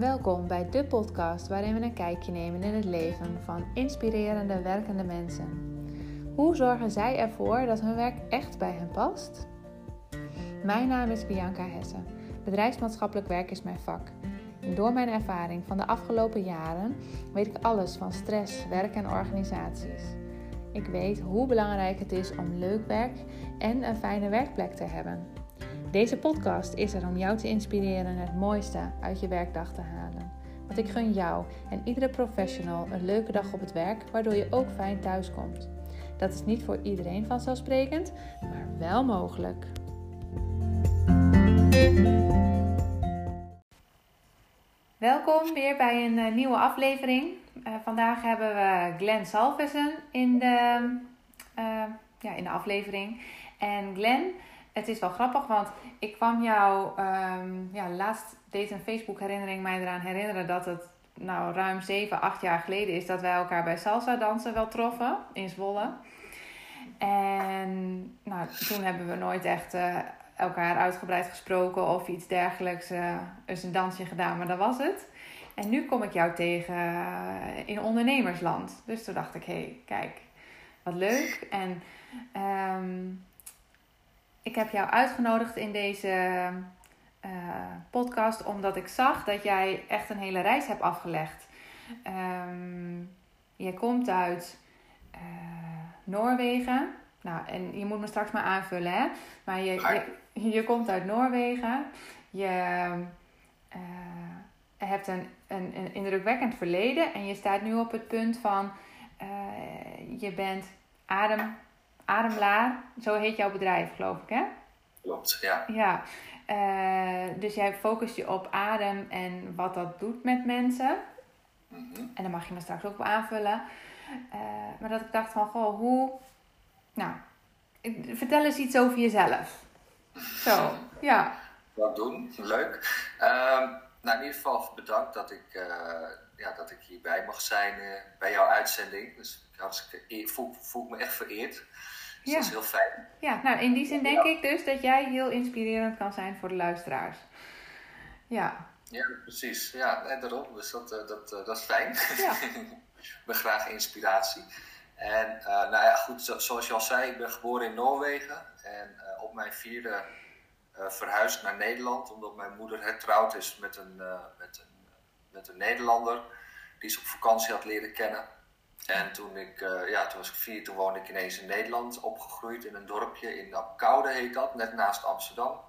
Welkom bij de podcast waarin we een kijkje nemen in het leven van inspirerende werkende mensen. Hoe zorgen zij ervoor dat hun werk echt bij hen past? Mijn naam is Bianca Hessen. Bedrijfsmaatschappelijk werk is mijn vak. Door mijn ervaring van de afgelopen jaren weet ik alles van stress, werk en organisaties. Ik weet hoe belangrijk het is om leuk werk en een fijne werkplek te hebben. Deze podcast is er om jou te inspireren het mooiste uit je werkdag te halen. Want ik gun jou en iedere professional een leuke dag op het werk, waardoor je ook fijn thuis komt. Dat is niet voor iedereen vanzelfsprekend, maar wel mogelijk. Welkom weer bij een uh, nieuwe aflevering. Uh, vandaag hebben we Glenn Salvesen in de, uh, ja, in de aflevering. En Glenn, het is wel grappig, want ik kwam jou, um, ja, laatst deed een Facebook herinnering mij eraan herinneren dat het nou ruim 7, 8 jaar geleden is dat wij elkaar bij salsa dansen wel troffen in Zwolle. En nou, toen hebben we nooit echt uh, elkaar uitgebreid gesproken of iets dergelijks. Uh, is een dansje gedaan, maar dat was het. En nu kom ik jou tegen uh, in ondernemersland. Dus toen dacht ik, hé, hey, kijk, wat leuk. En um, ik heb jou uitgenodigd in deze uh, podcast omdat ik zag dat jij echt een hele reis hebt afgelegd. Um, je komt uit uh, Noorwegen. Nou, en je moet me straks maar aanvullen, hè? Maar je, je, je komt uit Noorwegen. Je uh, hebt een, een, een indrukwekkend verleden. En je staat nu op het punt van... je bent adem Ademlaar, zo heet jouw bedrijf, geloof ik, hè? Klopt, ja. Ja, uh, dus jij focust je op adem en wat dat doet met mensen. Mm -hmm. En daar mag je me straks ook op aanvullen. Uh, maar dat ik dacht van, goh, hoe... Nou, vertel eens iets over jezelf. Zo, ja. Wat doen, leuk. Uh, nou, in ieder geval bedankt dat ik, uh, ja, dat ik hierbij mag zijn bij jouw uitzending. Dus ik voel, voel me echt vereerd. Dus ja. dat is heel fijn. Ja, nou in die zin denk ja. ik dus dat jij heel inspirerend kan zijn voor de luisteraars. Ja. Ja, precies. Ja, en daarom. Dus dat, uh, dat, uh, dat is fijn. Ja. ik ben graag inspiratie. En uh, nou ja, goed, zo, zoals je al zei, ik ben geboren in Noorwegen. En op mijn vierde verhuisd naar Nederland. Omdat mijn moeder hertrouwd is met een, met een, met een Nederlander. Die ze op vakantie had leren kennen. En toen, ik, uh, ja, toen was ik vier, toen woonde ik ineens in Nederland, opgegroeid in een dorpje in Apkoude heet dat, net naast Amsterdam.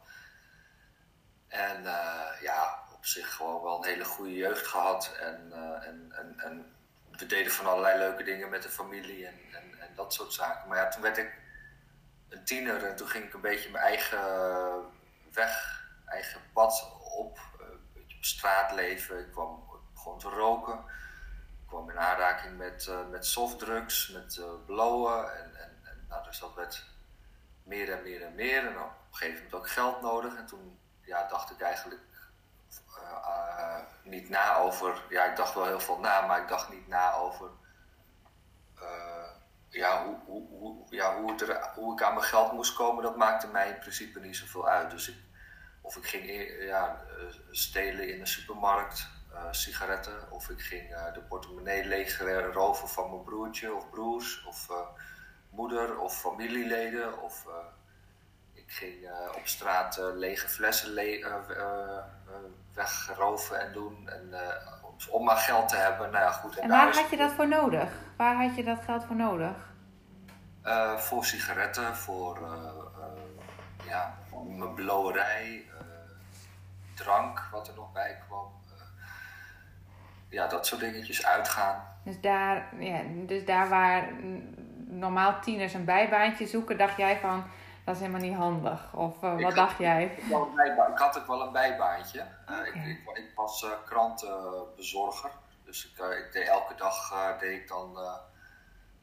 En uh, ja, op zich gewoon wel een hele goede jeugd gehad. En, uh, en, en, en, we deden van allerlei leuke dingen met de familie en, en, en, dat soort zaken. Maar ja, toen werd ik een tiener en toen ging ik een beetje mijn eigen weg, eigen pad op. een beetje op straat leven. Ik kwam gewoon te roken kwam in aanraking met, uh, met softdrugs, met uh, blowen. En, en, en nou, dus dat werd meer en meer en meer. En op een gegeven moment ook geld nodig. En toen ja, dacht ik eigenlijk uh, niet na over. Ja, ik dacht wel heel veel na, maar ik dacht niet na over. ja, hoe, hoe, hoe, ja hoe, ik aan mijn geld moest komen, dat maakte mij in principe niet zoveel uit. Dus ik, of ik ging ja, stelen in de supermarkt, sigaretten. Of ik ging uh, de portemonnee leeg roven van mijn broertje of broers. Of moeder of familieleden. Of ik ging op straat lege flessen le wegroven en doen. En, om maar geld te hebben. Nou ja, goed, en, en waar had je dat voor nodig? Waar had je dat geld voor nodig? voor sigaretten, voor ja, mijn blowerij, drank wat er nog bij kwam ja, dat soort dingetjes uitgaan. Dus daar, ja, dus daar waar normaal tieners een bijbaantje zoeken, dacht jij van dat is helemaal niet handig? Of uh, wat had, dacht jij? Ik, ik, had ook wel een bijbaantje. Okay. Uh, ik, ik, ik, was uh, krantenbezorger. Dus ik, ik, deed elke dag deed ik dan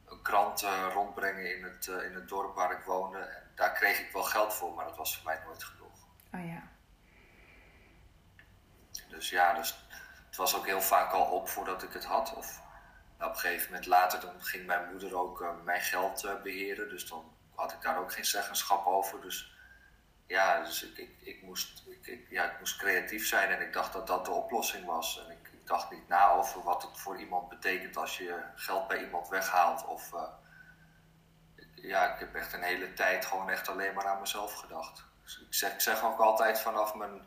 een krant rondbrengen in het, in het dorp waar ik woonde. En daar kreeg ik wel geld voor, maar dat was voor mij nooit genoeg. Oh ja. Dus ja, dus het was ook heel vaak al op voordat ik het had. Of op een gegeven moment later dan ging mijn moeder ook uh, mijn geld uh, beheren. Dus dan had ik daar ook geen zeggenschap over. Dus ja, dus ik, ik, ik moest, ik, ja, ik moest creatief zijn en ik dacht dat dat de oplossing was. En ik, dacht niet na over wat het voor iemand betekent als je geld bij iemand weghaalt. Of, uh, ja, ik heb echt een hele tijd gewoon echt alleen maar aan mezelf gedacht. Dus ik, zeg, ik zeg ook altijd vanaf mijn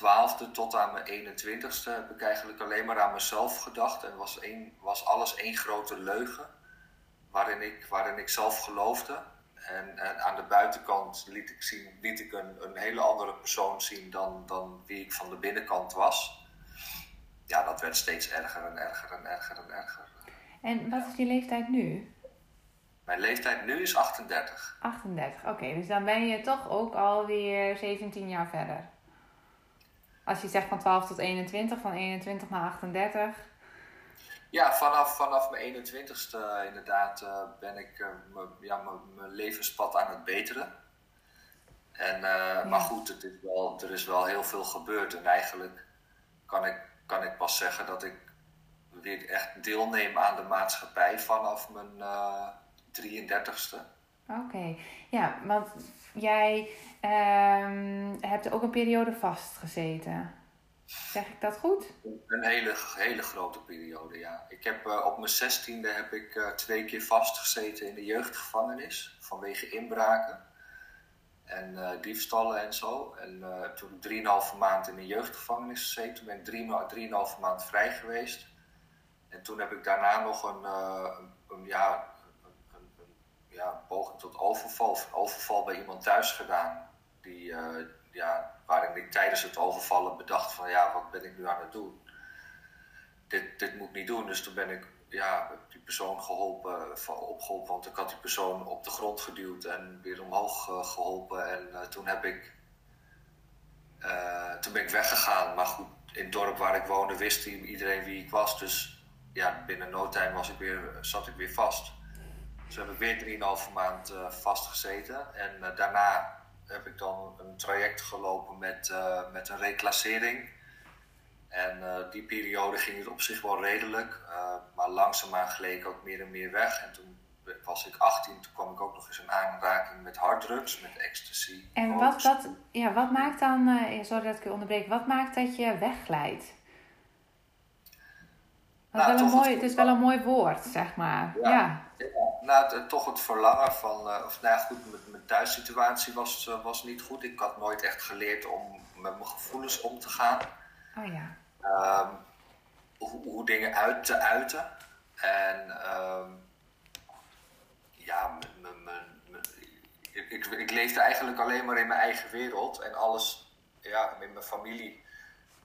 twaalfde tot aan mijn 21ste heb ik eigenlijk alleen maar aan mezelf gedacht. En was, één, was alles één grote leugen waarin ik, waarin ik zelf geloofde. En, en, aan de buitenkant liet ik, zien, liet ik een, een hele andere persoon zien dan, dan wie ik van de binnenkant was. Ja, dat werd steeds erger en erger en erger en erger. En wat is je leeftijd nu? Mijn leeftijd nu is 38. 38, oké. dus dan ben je toch ook alweer 17 jaar verder. Als je zegt van 12 tot 21, van 21 naar 38. Ja, vanaf, vanaf mijn 21ste inderdaad uh, ben ik uh, ja, mijn levenspad aan het beteren. En, ja. Maar goed, het is wel, er is wel heel veel gebeurd. En eigenlijk kan ik, kan ik pas zeggen dat ik weer echt deelneem aan de maatschappij vanaf mijn 33ste. Oké, ja, want jij um, hebt ook een periode vastgezeten. Zeg ik dat goed? Een hele, hele grote periode, ja. Ik heb, uh, op mijn zestiende heb ik uh, twee keer vastgezeten in de jeugdgevangenis vanwege inbraken en uh, diefstallen en zo. En toen ik drieënhalve maand in de jeugdgevangenis gezeten, toen ben ik drie, drieënhalve maand vrij geweest. En toen heb ik daarna nog een, een, ja, ja, poging tot overval, overval bij iemand thuis gedaan. Die, ja, waarin ik tijdens het overvallen bedacht van ja, wat ben ik nu aan het doen? Dit, dit moet ik niet doen. Dus toen ben ik ja, die persoon geholpen, opgeholpen, want ik had die persoon op de grond geduwd en weer omhoog uh, geholpen. En uh, toen heb ik, toen ben ik weggegaan. Maar goed, in het dorp waar ik woonde wist iedereen wie ik was. Dus ja, binnen no time was ik weer, zat ik weer vast. Dus heb ik weer 3,5 maand vastgezeten. En daarna heb ik dan een traject gelopen met, uh, met een reclassering. En die periode ging het op zich wel redelijk, maar langzaamaan gleed ik ook meer en meer weg. En toen was ik 18, toen kwam ik ook nog eens in aanraking met harddrugs, met ecstasy. En wat, wat, ja, wat maakt dan, sorry dat ik je onderbreek, wat maakt dat je wegglijdt? Dat nou, is wel een mooi, het is wel een mooi woord, zeg maar. ja. ja. Nou, toch het verlangen van, of nou ja, goed, met, mijn thuissituatie was, uh, was niet goed. Ik had nooit echt geleerd om met mijn gevoelens om te gaan. Oh ja. Um, hoe, hoe, dingen uit te uiten. En um, ja, ik, ik, ik leefde eigenlijk alleen maar in mijn eigen wereld. En alles, ja, in mijn familie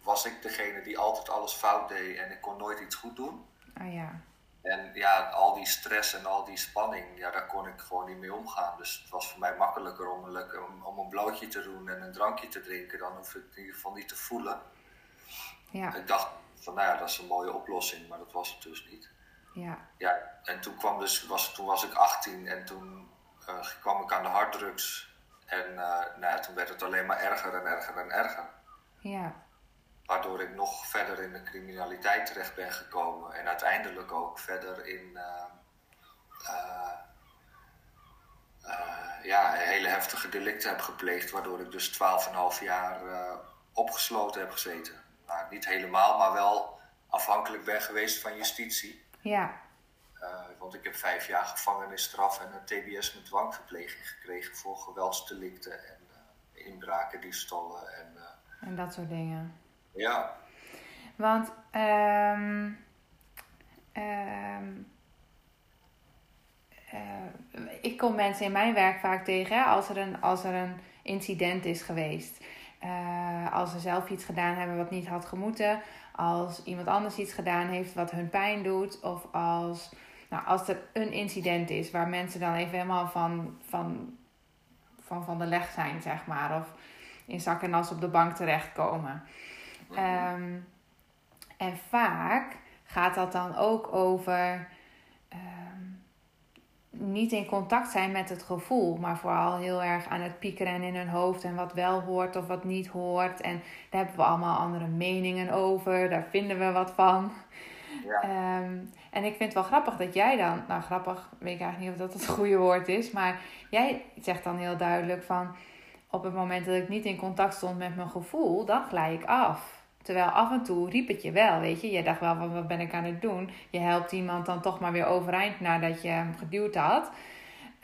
was ik degene die altijd alles fout deed en ik kon nooit iets goed doen. Oh ja. En ja, al die stress en al die spanning, ja, daar kon ik gewoon niet mee omgaan. Dus het was voor mij makkelijker om een, om, om een blootje te doen en een drankje te drinken. Dan hoef ik het in ieder geval niet te voelen. Ja. Ik dacht van, nou ja, dat is een mooie oplossing, maar dat was het dus niet. Ja. Ja, en toen, kwam dus, was, toen was ik 18 en toen uh, kwam ik aan de harddrugs. En uh, nou ja, toen werd het alleen maar erger en erger en erger. Ja waardoor ik nog verder in de criminaliteit terecht ben gekomen en uiteindelijk ook verder in uh, uh, uh, ja, hele heftige delicten heb gepleegd, waardoor ik dus 12,5 jaar opgesloten heb gezeten. Nou, niet helemaal, maar wel afhankelijk ben geweest van justitie. Ja. want ik heb vijf jaar gevangenisstraf en een TBS met dwangverpleging gekregen voor geweldsdelicten en inbraken, diefstallen en... en dat soort dingen. Ja. Want um, um, uh, ik kom mensen in mijn werk vaak tegen als, er een, als er een incident is geweest. Uh, als ze zelf iets gedaan hebben wat niet had gemoeten. Als iemand anders iets gedaan heeft wat hun pijn doet. Of als, nou, als er een incident is waar mensen dan even helemaal van, van, van, van de leg zijn, zeg maar. Of in zak en as op de bank terechtkomen. Um, en vaak gaat dat dan ook over um, niet in contact zijn met het gevoel, maar vooral heel erg aan het piekeren in hun hoofd en wat wel hoort of wat niet hoort. En daar hebben we allemaal andere meningen over, daar vinden we wat van. Ja. Um, en ik vind het wel grappig dat jij dan, nou grappig, weet ik eigenlijk niet of dat het goede woord is, maar jij zegt dan heel duidelijk van op het moment dat ik niet in contact stond met mijn gevoel, dan glij ik af. Terwijl af en toe riep het je wel, weet je. Je dacht wel, van, wat ben ik aan het doen? Je helpt iemand dan toch maar weer overeind nadat je hem geduwd had.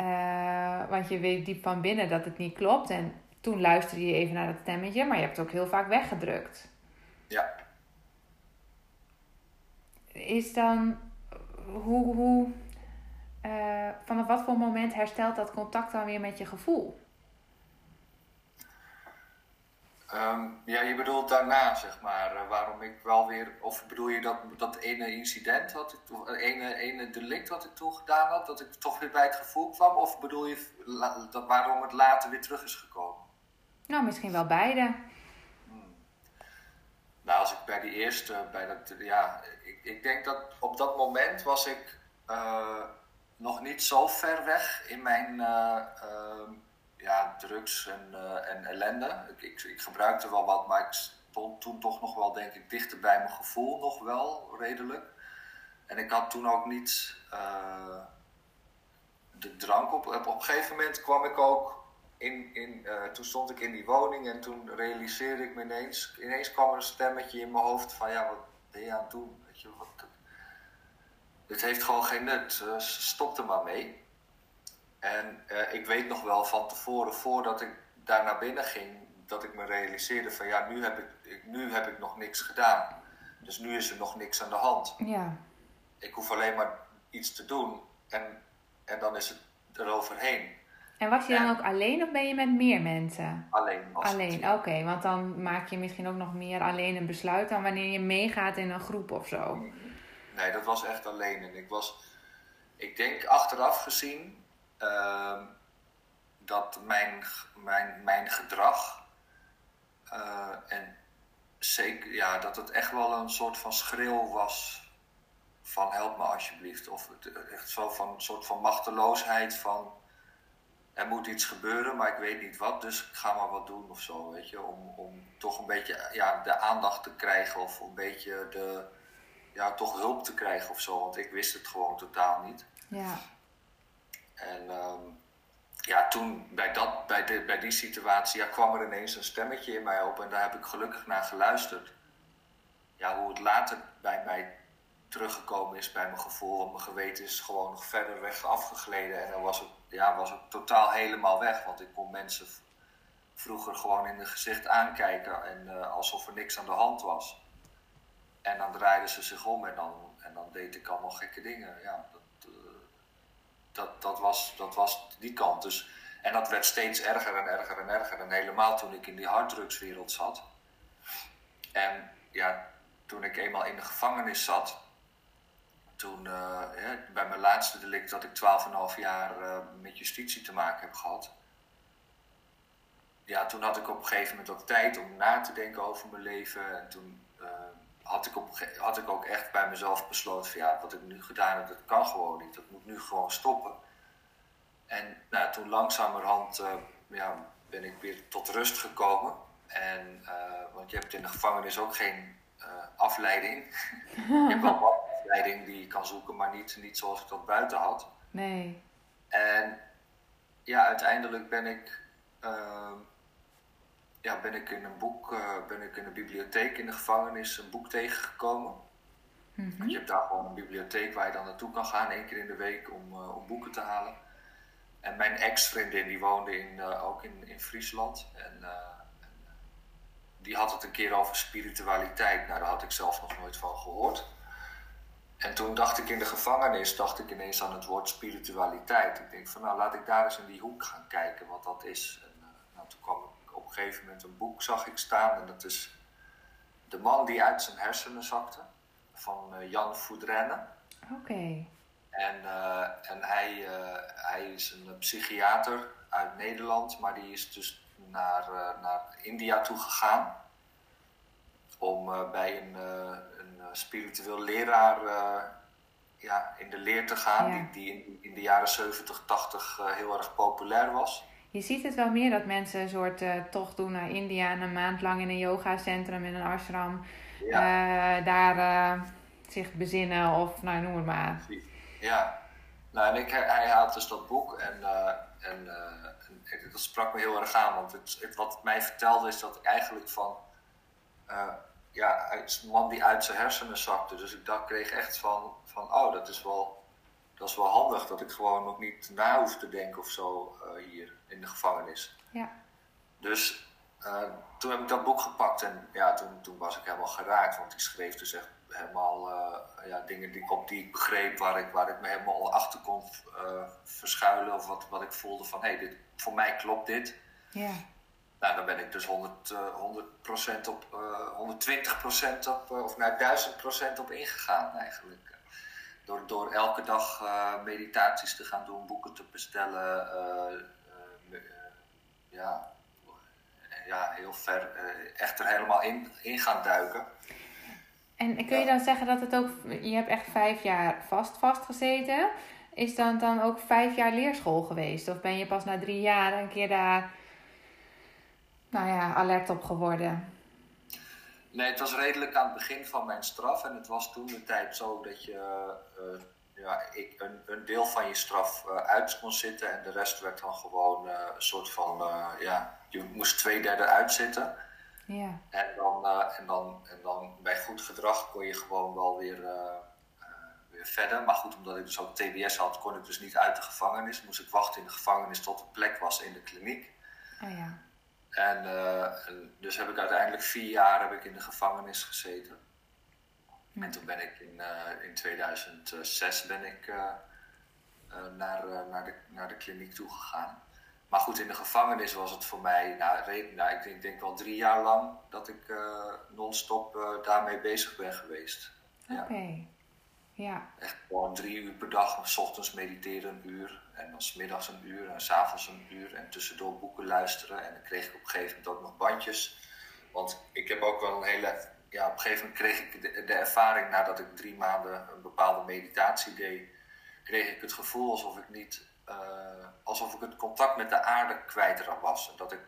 Uh, want je weet diep van binnen dat het niet klopt. En toen luisterde je even naar dat stemmetje, maar je hebt het ook heel vaak weggedrukt. Ja. Is dan, hoe, hoe, uh, vanaf wat voor moment herstelt dat contact dan weer met je gevoel? Um, ja, je bedoelt daarna, zeg maar, uh, waarom ik wel weer, of bedoel je dat, dat ene incident, wat ik, ene, ene delict wat ik toen gedaan had, dat ik toch weer bij het gevoel kwam, of bedoel je dat waarom het later weer terug is gekomen? Nou, misschien wel beide. Hmm. Nou, als ik bij die eerste, bij dat, ja, ik, ik denk dat op dat moment was ik uh, nog niet zo ver weg in mijn. Uh, ja, drugs en, uh, en ellende. Ik, ik, ik, gebruikte wel wat, maar ik stond toen toch nog wel, denk ik, dichter bij mijn gevoel nog wel, redelijk. En ik had toen ook niet uh, de drank op. Op een gegeven moment kwam ik ook in, in uh, toen stond ik in die woning en toen realiseerde ik me ineens, ineens kwam er een stemmetje in mijn hoofd van, ja, wat ben je aan het doen? Weet je, wat, dit heeft gewoon geen nut, stop er maar mee. En uh, ik weet nog wel van tevoren, voordat ik daar naar binnen ging, dat ik me realiseerde van ja, nu heb ik, nu heb ik nog niks gedaan. Dus nu is er nog niks aan de hand. Ja. Ik hoef alleen maar iets te doen en, en dan is het eroverheen. En was je dan ook alleen of ben je met meer mensen? Alleen. Alleen, oké. want dan maak je misschien ook nog meer alleen een besluit dan wanneer je meegaat in een groep of zo. Nee, dat was echt alleen. En ik was, ik denk achteraf gezien, uh, dat mijn, mijn, mijn gedrag uh, en zeker, ja, dat het echt wel een soort van schreeuw was van help me alsjeblieft. Of echt zo van een soort van machteloosheid van er moet iets gebeuren, maar ik weet niet wat, dus ik ga maar wat doen of zo, weet je. Om, om toch een beetje ja, de aandacht te krijgen of een beetje de, ja, toch hulp te krijgen of zo, want ik wist het gewoon totaal niet. Ja. En um, ja, toen bij, dat, bij, de, bij die situatie ja, kwam er ineens een stemmetje in mij op en daar heb ik gelukkig naar geluisterd. Ja, hoe het later bij mij teruggekomen is bij mijn gevoel, mijn geweten is gewoon nog verder weg afgegleden en dan was het, ja, was het totaal helemaal weg, want ik kon mensen vroeger gewoon in het gezicht aankijken en uh, alsof er niks aan de hand was. En dan draaiden ze zich om en dan, en dan deed ik allemaal gekke dingen. Ja, dat, was, dat was die kant. Dus, en dat werd steeds erger en erger en erger. En helemaal toen ik in die harddrugswereld zat. En ja, toen ik eenmaal in de gevangenis zat, toen uh, bij mijn laatste delict dat ik 12,5 jaar uh, met justitie te maken heb gehad. Ja, toen had ik op een gegeven moment ook tijd om na te denken over mijn leven. En toen had ik, op, had ik ook echt bij mezelf besloten van ja, wat ik nu gedaan heb, dat kan gewoon niet. Dat moet nu gewoon stoppen. En nou, toen langzamerhand uh, ja, ben ik weer tot rust gekomen. En, uh, want je hebt in de gevangenis ook geen uh, afleiding. je hebt wel wat afleiding die je kan zoeken, maar niet, niet zoals ik dat buiten had. Nee. En ja, uiteindelijk ben ik ehm, ja, ben ik in een boek, uh, ben ik in een bibliotheek in de gevangenis een boek tegengekomen. Mm -hmm. Je hebt daar gewoon een bibliotheek waar je dan naartoe kan gaan, één keer in de week, om, uh, om boeken te halen. En mijn ex-vriendin, die woonde in, uh, ook in, in Friesland. En, en die had het een keer over spiritualiteit. Nou, daar had ik zelf nog nooit van gehoord. En toen dacht ik in de gevangenis, dacht ik ineens aan het woord spiritualiteit. Ik denk van, nou, laat ik daar eens in die hoek gaan kijken wat dat is. En, nou, toen kwam ik een gegeven moment een boek zag ik staan. En dat is De man die uit zijn hersenen zakte. Van uh, Jan Foudrenne. Oké. Okay. En, uh, en hij, uh, hij is een psychiater uit Nederland. Maar die is dus naar, naar India toe gegaan. Om bij een, een spiritueel leraar ja, in de leer te gaan. Ja. Die, die in, in, de jaren 70, 80 heel erg populair was je ziet het wel meer dat mensen een soort uh, tocht doen naar India en een maand lang in een yogacentrum, in een ashram, ja. uh, daar uh, zich bezinnen of nou noem het maar. Ja, nou en ik, hij had dus dat boek en, en, dat sprak me heel erg aan. Want het, het, wat het mij vertelde is dat ik eigenlijk van... Ja, een man die uit zijn hersenen zakte. Dus ik dacht, kreeg echt van, van oh, dat is, wel, dat is wel handig dat ik gewoon nog niet na hoef te denken of zo uh, hier in de gevangenis. Ja. Dus uh, toen heb ik dat boek gepakt en ja, toen, toen was ik helemaal geraakt. Want die schreef dus echt helemaal uh, ja, dingen die, op die ik begreep, waar ik, waar ik me helemaal achter kon verschuilen. Of wat, wat ik voelde van, hé, hey, dit, voor mij klopt dit. Ja. Nou, dan ben ik dus 100, uh, 100% op, uh, 120% op, of naar 1000% op ingegaan eigenlijk. Door, door elke dag uh, meditaties te gaan doen, boeken te bestellen. Uh, ja, ja, heel ver, echt er helemaal in, in gaan duiken. En kun je dan zeggen dat het ook, je hebt echt vijf jaar vast vastgezeten. Is dan dan ook vijf jaar leerschool geweest? Of ben je pas na drie jaar een keer daar, nou ja, alert op geworden? Nee, het was redelijk aan het begin van mijn straf. En het was toen de tijd zo dat je uh, ja, ik, een, een, deel van je straf uh, uit kon zitten. En de rest werd dan gewoon uh, een soort van, ja, je moest twee derde uitzitten. Ja. En, dan, en, dan, en dan bij goed gedrag kon je gewoon wel weer, weer verder. Maar goed, omdat ik dus ook TBS had, kon ik dus niet uit de gevangenis. Moest ik wachten in de gevangenis tot er plek was in de kliniek. Oh ja. En, en, dus heb ik uiteindelijk vier jaar heb ik in de gevangenis gezeten. En toen ben ik in, in 2006 ben ik, naar, naar, de, naar de kliniek toe gegaan. Maar goed, in de gevangenis was het voor mij, nou, nou ik denk, denk wel drie jaar lang dat ik non-stop daarmee bezig ben geweest. Oké, okay. ja. Echt gewoon drie uur per dag, s ochtends mediteren een uur en dan s middags een uur en s'avonds een uur en tussendoor boeken luisteren. En dan kreeg ik op een gegeven moment ook nog bandjes. Want ik heb ook wel een hele, ja, op een gegeven moment kreeg ik de, de ervaring nadat ik drie maanden een bepaalde meditatie deed, kreeg ik het gevoel alsof ik niet uh, alsof ik het contact met de aarde kwijt was. En dat ik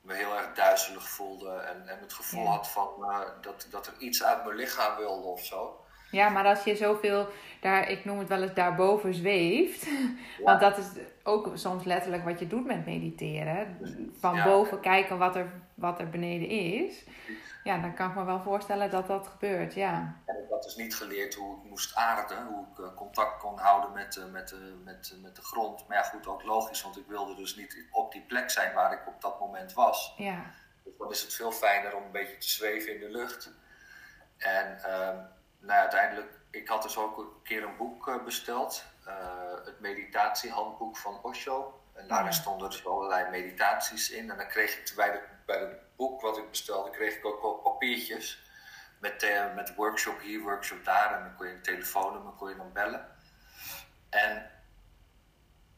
me heel erg duizelig voelde en, en het gevoel Ja. had van uh, dat, dat er iets uit mijn lichaam wilde of zo. Ja, maar als je zoveel daar, ik noem het wel eens daarboven zweeft. Want dat is ook soms letterlijk wat je doet met mediteren. Van Ja. boven kijken wat er, wat er beneden is. Ja, dan kan ik me wel voorstellen dat dat gebeurt, ja. Ik had dus niet geleerd hoe ik moest aarden, hoe ik eh, contact kon houden met, eh, met, eh, met, met de grond. Maar ja, goed, ook logisch, want ik wilde dus niet op die plek zijn waar ik op dat moment was. Ja, Dus dan is het veel fijner om een beetje te zweven in de lucht. En ehm, nou uiteindelijk, ik had dus ook een keer een boek eh, besteld. eh, het meditatiehandboek van Osho. En daarin stonden dus allerlei meditaties in. En dan kreeg ik bij, de, bij het boek wat ik bestelde, kreeg ik ook wel papiertjes. Met, eh, met workshop hier, workshop daar. En dan kon je een telefoonnummer kon je dan bellen. En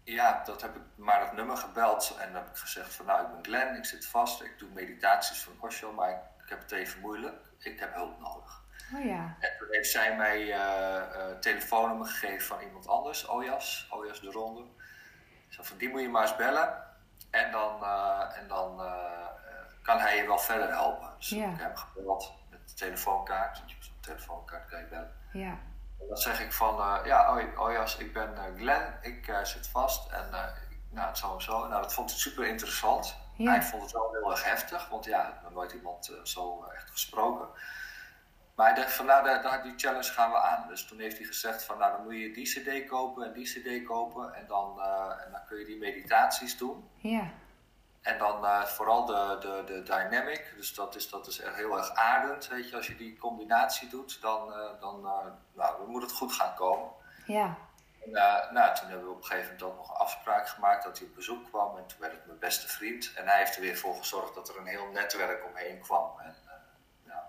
ja, dat heb ik maar het nummer gebeld en dan heb ik gezegd van nou, ik ben Glenn, ik zit vast, ik doe meditaties van Osho, maar ik, ik heb het even moeilijk, ik heb hulp nodig. Oh ja. En toen heeft zij mij eh, telefoonnummer gegeven van iemand anders, Ojas, Ojas de Ronde. Zo van die moet je maar eens bellen en dan, eh, en dan kan hij je wel verder helpen. Dus Ja. ik heb hem gebeld met de telefoonkaart, want je hebt zo'n telefoonkaart kan je bellen. Ja, En dan zeg ik van, ja, oh, oh jas, ik ben Glenn, ik zit vast en ik- nou, het zo en zo. Nou, dat vond hij super interessant. Ja. Hij vond het wel heel erg heftig, want ja, ik heb nooit iemand zo echt gesproken. Maar hij dacht van, nou, daar- daar- die challenge gaan we aan. Dus toen heeft hij gezegd van, nou, dan moet je die cd kopen en die cd kopen en dan, eh, en dan kun je die meditaties doen. ja, En dan eh, vooral de, de, de dynamic, dus dat is, dat is echt heel erg aardend, weet je. Als je die combinatie doet, dan, eh, dan, nou, moet het goed gaan komen. ja. En, nou, toen hebben we op een gegeven moment ook nog een afspraak gemaakt dat hij op bezoek kwam. En toen werd het mijn beste vriend. En hij heeft er weer voor gezorgd dat er een heel netwerk omheen kwam. En,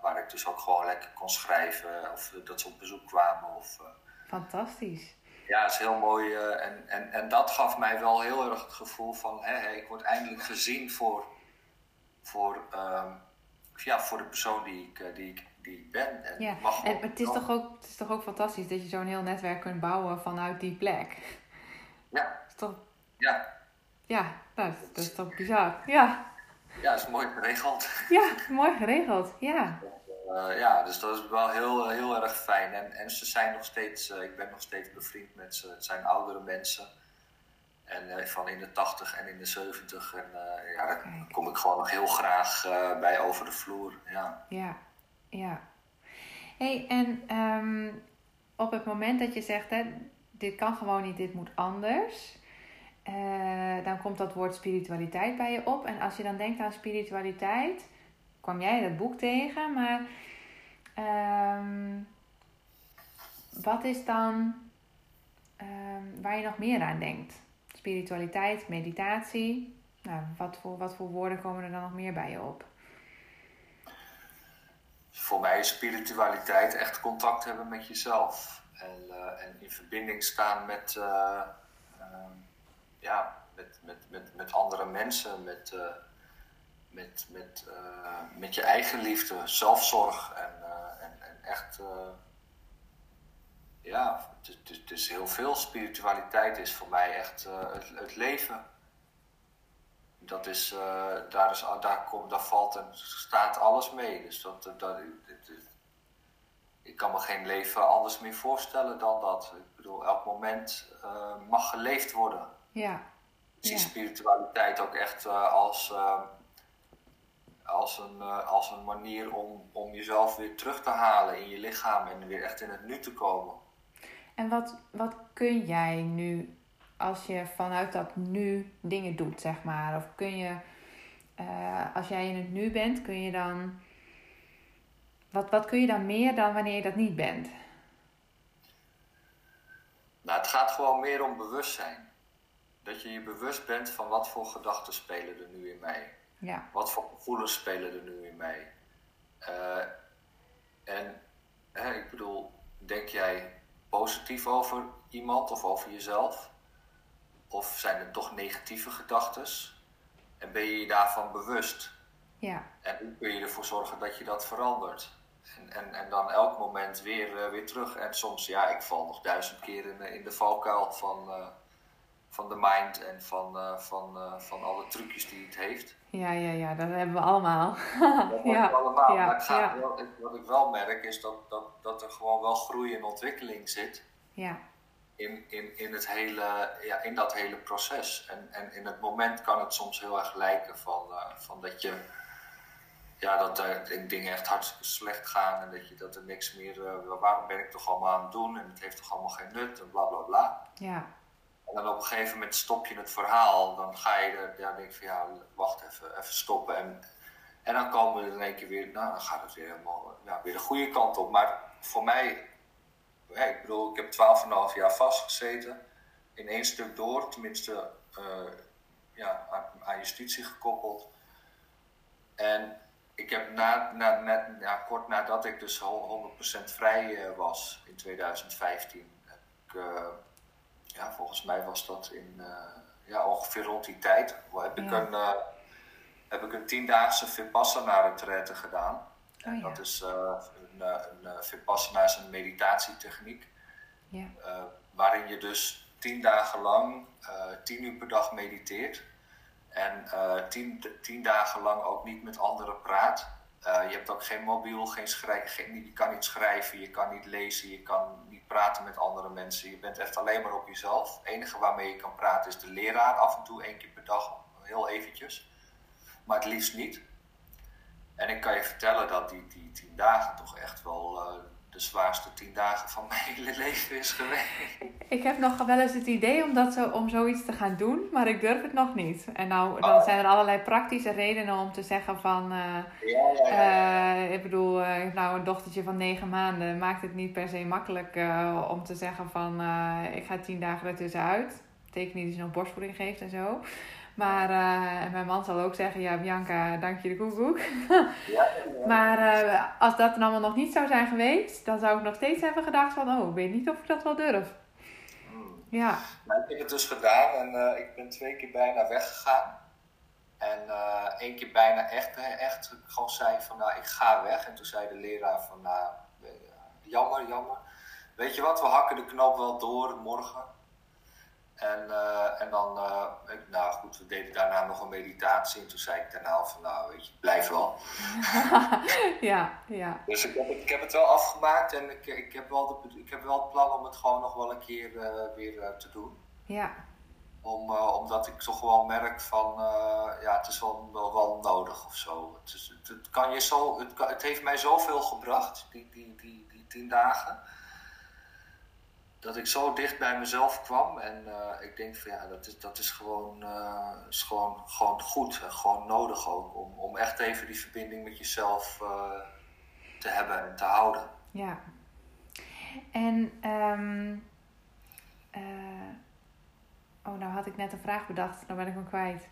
waar ik dus ook gewoon lekker kon schrijven of dat ze op bezoek kwamen. Of, eh, Fantastisch. ja, het is heel mooi. eh, en, en, en dat gaf mij wel heel erg het gevoel van, hè, hè, ik word eindelijk gezien voor, voor, ehm, ja, voor de persoon die ik, eh, die ik, die ik ben. En Ja, mag en het is, toch ook, het is toch ook fantastisch dat je zo'n heel netwerk kunt bouwen vanuit die plek. Ja, Dat is toch, ja, ja, dat dat is toch bizar. Ja, ja, is mooi geregeld. ja, mooi geregeld. Ja, Eh, ja, dus dat is wel heel, heel erg fijn. En, en ze zijn nog steeds, eh, ik ben nog steeds bevriend met ze. Het zijn oudere mensen. En van in de 80 en in de 70. En ja, daar kom ik gewoon nog heel graag bij over de vloer. Ja, ja. ja. hey, en ehm, op het moment dat je zegt, hè, dit kan gewoon niet, dit moet anders. Uh, dan komt dat woord spiritualiteit bij je op. En als je dan denkt aan spiritualiteit, kwam jij dat boek tegen, maar um, wat is dan um, waar je nog meer aan denkt? Spiritualiteit, meditatie. Nou, wat voor, wat voor woorden komen er dan nog meer bij je op? Voor mij is spiritualiteit echt contact hebben met jezelf. En, uh, en in verbinding staan met, uh, ja, met, met, met, met andere mensen, met, uh, met, met, uh, met je eigen liefde, zelfzorg en, uh, en, en echt, ja, het, is heel veel. Spiritualiteit is voor mij echt het, het, leven. Dat is, daar, is, daar, komt, daar valt en staat alles mee. Dus dat, dat, ik kan me geen leven anders meer voorstellen dan dat. Ik bedoel, elk moment mag geleefd worden. Ja. Ik zie spiritualiteit ook echt uh, als, uh, als, een, uh, als een manier om, om jezelf weer terug te halen in je lichaam en weer echt in het nu te komen. En wat, wat kun jij nu, als je vanuit dat nu dingen doet, zeg maar? Of kun je, als jij in het nu bent, kun je dan. Wat, wat kun je dan meer dan wanneer je dat niet bent? Nou, het gaat gewoon meer om bewustzijn dat je je bewust bent van wat voor gedachten spelen er nu in mij. Ja. Wat voor gevoelens spelen er nu in mij. Uh, en hè, ik bedoel, denk jij positief over iemand of over jezelf? Of zijn het toch negatieve gedachten? En ben je je daarvan bewust? Ja. En hoe kun je ervoor zorgen dat je dat verandert? En, en, en dan elk moment weer, uh, weer terug. En soms, ja, ik val nog duizend keer in, in de valkuil van... Uh, van de mind en van, uh, van, uh, van alle trucjes die het heeft. Ja, ja, ja, dat hebben we allemaal. dat hebben ja, we allemaal. Ja, maar het gaat ja. wel, wat ik wel merk is dat, dat, dat er gewoon wel groei en ontwikkeling zit. Ja. In, in, in, het hele, ja, in dat hele proces. En, en in het moment kan het soms heel erg lijken van, uh, van dat je ja, dat er dingen echt hartstikke slecht gaan en dat, je, dat er niks meer, waarom ben ik toch allemaal aan het doen en het heeft toch allemaal geen nut en bla bla bla. Ja. En dan op een gegeven moment stop je het verhaal. Dan ga je er, ja, denk van ja, wacht even, even stoppen. En, en dan komen we in één keer weer, nou dan gaat het weer helemaal ja, weer de goede kant op. Maar voor mij, ja, ik bedoel, ik heb 12,5 jaar vastgezeten. In één stuk door, tenminste uh, ja, aan, aan, justitie gekoppeld. En ik heb na, na, na, ja, kort nadat ik dus 100% vrij uh, was in 2015, heb ik. Uh, ja, volgens mij was dat in uh, ja, ongeveer rond die tijd. Heb ik, ja. een, uh, heb ik een tiendaagse Vipassana retraite gedaan. Oh, ja. Dat is uh, een, een Vipassana is een meditatietechniek. Ja. waarin je dus tien dagen lang, tien uur per dag mediteert. En tien, tien dagen lang ook niet met anderen praat. Je hebt ook geen mobiel, geen schrijf, geen, je kan niet schrijven, je kan niet lezen, je kan praten met andere mensen. Je bent echt alleen maar op jezelf. Het enige waarmee je kan praten is de leraar af en toe, één keer per dag, heel eventjes. Maar het liefst niet. En ik kan je vertellen dat die, die tien dagen toch echt wel uh, de zwaarste tien dagen van mijn hele leven is geweest. Ik heb nog wel eens het idee om, dat zo, om zoiets te gaan doen, maar ik durf het nog niet. En nou, dan oh. zijn er allerlei praktische redenen om te zeggen van... Uh, ja, ja, ja, uh, ik bedoel, ik heb nou een dochtertje van negen maanden. Maakt het niet per se makkelijk om te zeggen van... ik ga tien dagen ertussenuit. Betekent niet dat je nog borstvoeding geeft en zo. Maar uh, mijn man zal ook zeggen, ja Bianca, dank je de koekoek. ja, maar uh, als dat dan allemaal nog niet zou zijn geweest, dan zou ik nog steeds hebben gedacht van, oh, ik weet niet of ik dat wel durf. Hmm. Ja. Nou, ik heb het dus gedaan en uh, ik ben twee keer bijna weggegaan. En één keer bijna echt, echt gewoon zei van, nou, ik ga weg. En toen zei de leraar van, nou, jammer, jammer. Weet je wat, we hakken de knoop wel door morgen. En, uh, en dan, uh, nou goed, we deden daarna nog een meditatie. En toen zei ik daarna van, nou weet je, blijf wel. ja, ja. Dus ik heb, ik heb het wel afgemaakt en ik, ik, heb wel de, ik heb wel het plan om het gewoon nog wel een keer uh, weer te doen. Ja. Om, omdat ik toch wel merk van, ja, het is wel, wel, wel nodig of zo. Het, is, het, kan je zo, het, het heeft mij zoveel gebracht, die, die, die, die tien dagen dat ik zo dicht bij mezelf kwam. En uh, ik denk van ja, dat is, dat is, gewoon, uh, is gewoon, gewoon goed en gewoon nodig ook. Om, om echt even die verbinding met jezelf uh, te hebben en te houden. Ja. En, um, oh, nou had ik net een vraag bedacht, nou ben ik hem kwijt.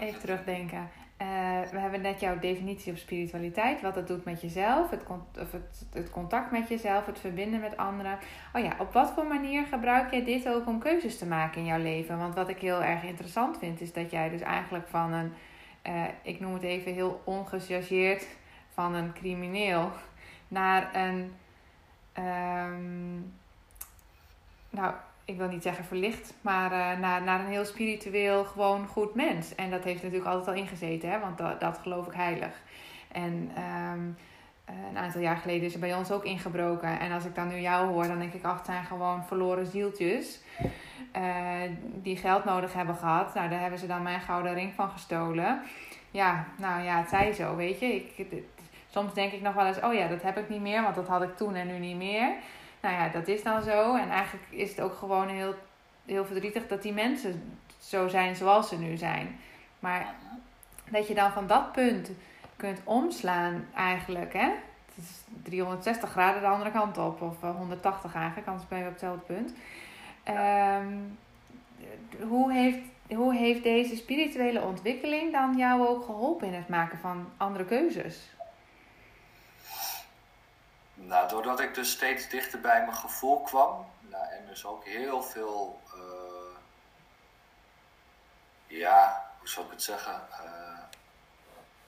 Even terugdenken. Uh, we hebben net jouw definitie op spiritualiteit, wat dat doet met jezelf, het, of het, het, contact met jezelf, het verbinden met anderen. Oh ja, op wat voor manier gebruik jij dit ook om keuzes te maken in jouw leven? Want wat ik heel erg interessant vind, is dat jij dus eigenlijk van een, uh, ik noem het even heel ongechargeerd, van een crimineel naar een, um, nou ik wil niet zeggen verlicht, maar uh, naar, naar een heel spiritueel, gewoon goed mens. En dat heeft natuurlijk altijd al ingezeten, hè, want dat, dat geloof ik heilig. En um, een aantal jaar geleden is er bij ons ook ingebroken. En als ik dan nu jou hoor, dan denk ik, ach, het zijn gewoon verloren zieltjes. Uh, die geld nodig hebben gehad. Nou, daar hebben ze dan mijn gouden ring van gestolen. Ja, nou ja, het zij zo, weet je. Ik, soms denk ik nog wel eens, oh ja, dat heb ik niet meer, want dat had ik toen en nu niet meer nou ja, dat is dan zo. En eigenlijk is het ook gewoon heel, heel verdrietig dat die mensen zo zijn zoals ze nu zijn. Maar dat je dan van dat punt kunt omslaan eigenlijk, hè. Het is 360 graden de andere kant op. Of 180 eh, eigenlijk, anders ben je op hetzelfde punt. Um, hoe, heeft, hoe heeft deze spirituele ontwikkeling dan jou ook geholpen in het maken van andere keuzes? Nou, doordat ik dus steeds dichter bij mijn gevoel kwam, nou, en dus ook heel veel, uh, ja, hoe zou ik het zeggen? Uh,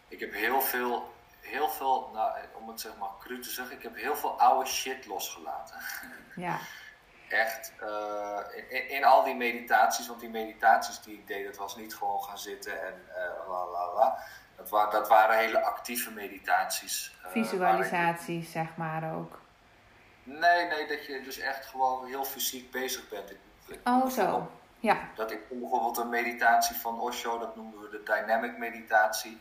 ik heb heel veel, heel veel, nou, om het zeg maar cru te zeggen, ik heb heel veel oude shit losgelaten. Ja. Echt, uh, in, in, al die meditaties, want die meditaties die ik deed, dat was niet gewoon gaan zitten en la la la. Dat, wa dat waren hele actieve meditaties. Eh, Visualisaties, zeg maar ook. Nee, nee, dat je dus echt gewoon heel fysiek bezig bent. oh, zo. Ja. Dat ik bijvoorbeeld een meditatie van Osho, dat noemen we de dynamic meditatie.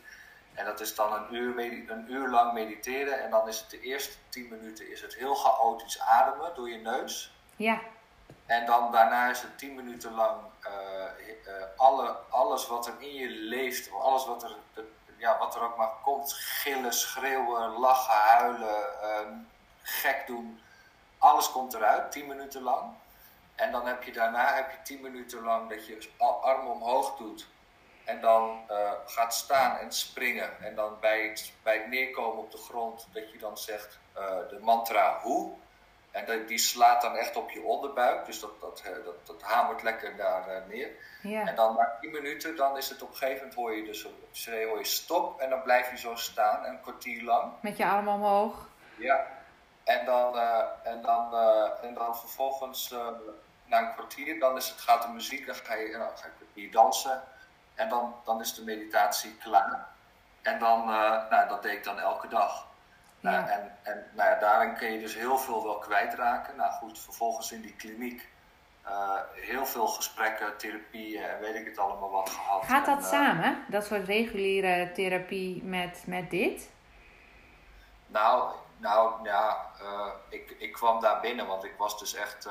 En dat is dan een uur, een uur lang mediteren. En dan is het de eerste tien minuten is het heel chaotisch ademen door je neus. Ja. En dan daarna is het tien minuten lang uh, uh, alle, alles wat er in je leeft, alles wat er, ja, wat er ook maar komt, gillen, schreeuwen, lachen, huilen, ehm, gek doen. Alles komt eruit, 10 minuten lang. En dan heb je daarna heb je 10 minuten lang dat je armen omhoog doet. En dan uh, gaat staan en springen. En dan bij het, bij het neerkomen op de grond, dat je dan zegt uh, de mantra hoe. En die slaat dan echt op je onderbuik. Dus dat, dat, dat, dat hamert lekker daar uh, neer. Ja. En dan na 10 minuten, dan is het op een gegeven moment hoor je dus op hoor je stop. En dan blijf je zo staan, een kwartier lang. Met je armen omhoog. Ja. En dan, uh, en dan, uh, en dan vervolgens na een kwartier, dan is het, gaat de muziek, dan ga je, dan ga je dansen. En dan, dan is de meditatie klaar. En dan, nou, dat deed ik dan elke dag. Nou, en en nou ja, daarin kun je dus heel veel wel kwijtraken. Nou goed, vervolgens in die kliniek uh, heel veel gesprekken, therapieën en weet ik het allemaal wat gehad. Gaat dat en, uh, samen, dat soort reguliere therapie met, met dit? Nou, nou ja, uh, ik, ik kwam daar binnen, want ik was dus echt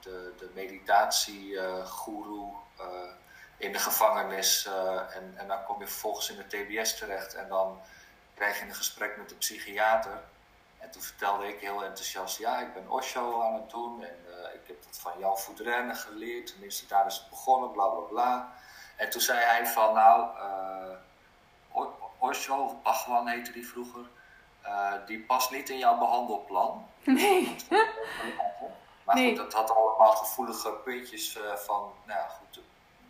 de, de meditatiegoeroe in de gevangenis. en, en dan kom je vervolgens in de TBS terecht en dan krijg je een gesprek met de psychiater. En toen vertelde ik heel enthousiast, ja, ik ben Osho aan het doen en uh, ik heb dat van Jan Voudrenne geleerd. Tenminste, daar is het begonnen, bla bla bla. En toen zei hij van, nou, uh, Osho, Bhagwan heette die vroeger, uh, die past niet in jouw behandelplan. Nee. Maar nee. goed, dat had allemaal gevoelige puntjes van, nou ja, goed,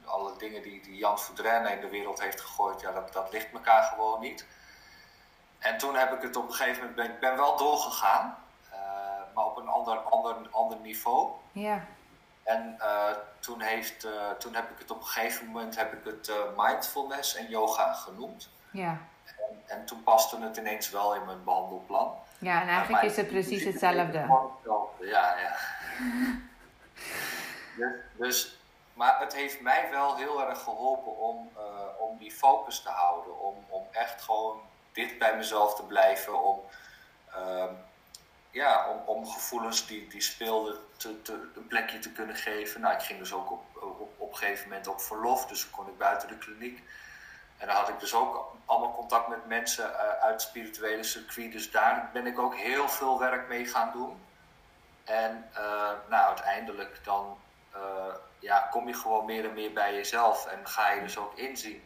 alle dingen die, die Jan Voudrenne in de wereld heeft gegooid, ja, dat, dat ligt elkaar gewoon niet. En toen heb ik het op een gegeven moment, ben, ben wel doorgegaan, uh, maar op een ander, ander, ander niveau. Ja. En uh, toen, heeft, uh, toen heb ik het op een gegeven moment heb ik het mindfulness en yoga genoemd. Ja. En, en, toen paste het ineens wel in mijn behandelplan. Ja, en eigenlijk is het precies hetzelfde. Ja, ja. dus, dus maar het heeft mij wel heel erg geholpen om, om die focus te houden. Om, om echt gewoon dicht bij mezelf te blijven. Om, ehm, ja, om, om gevoelens die, die speelden te, te, een plekje te kunnen geven. Nou, ik ging dus ook op, op, een gegeven moment op verlof, dus kon ik buiten de kliniek. En dan had ik dus ook allemaal contact met mensen uh, uit het spirituele circuit. Dus daar ben ik ook heel veel werk mee gaan doen. En uh, nou, uiteindelijk dan uh, ja, kom je gewoon meer en meer bij jezelf. En ga je dus ook inzien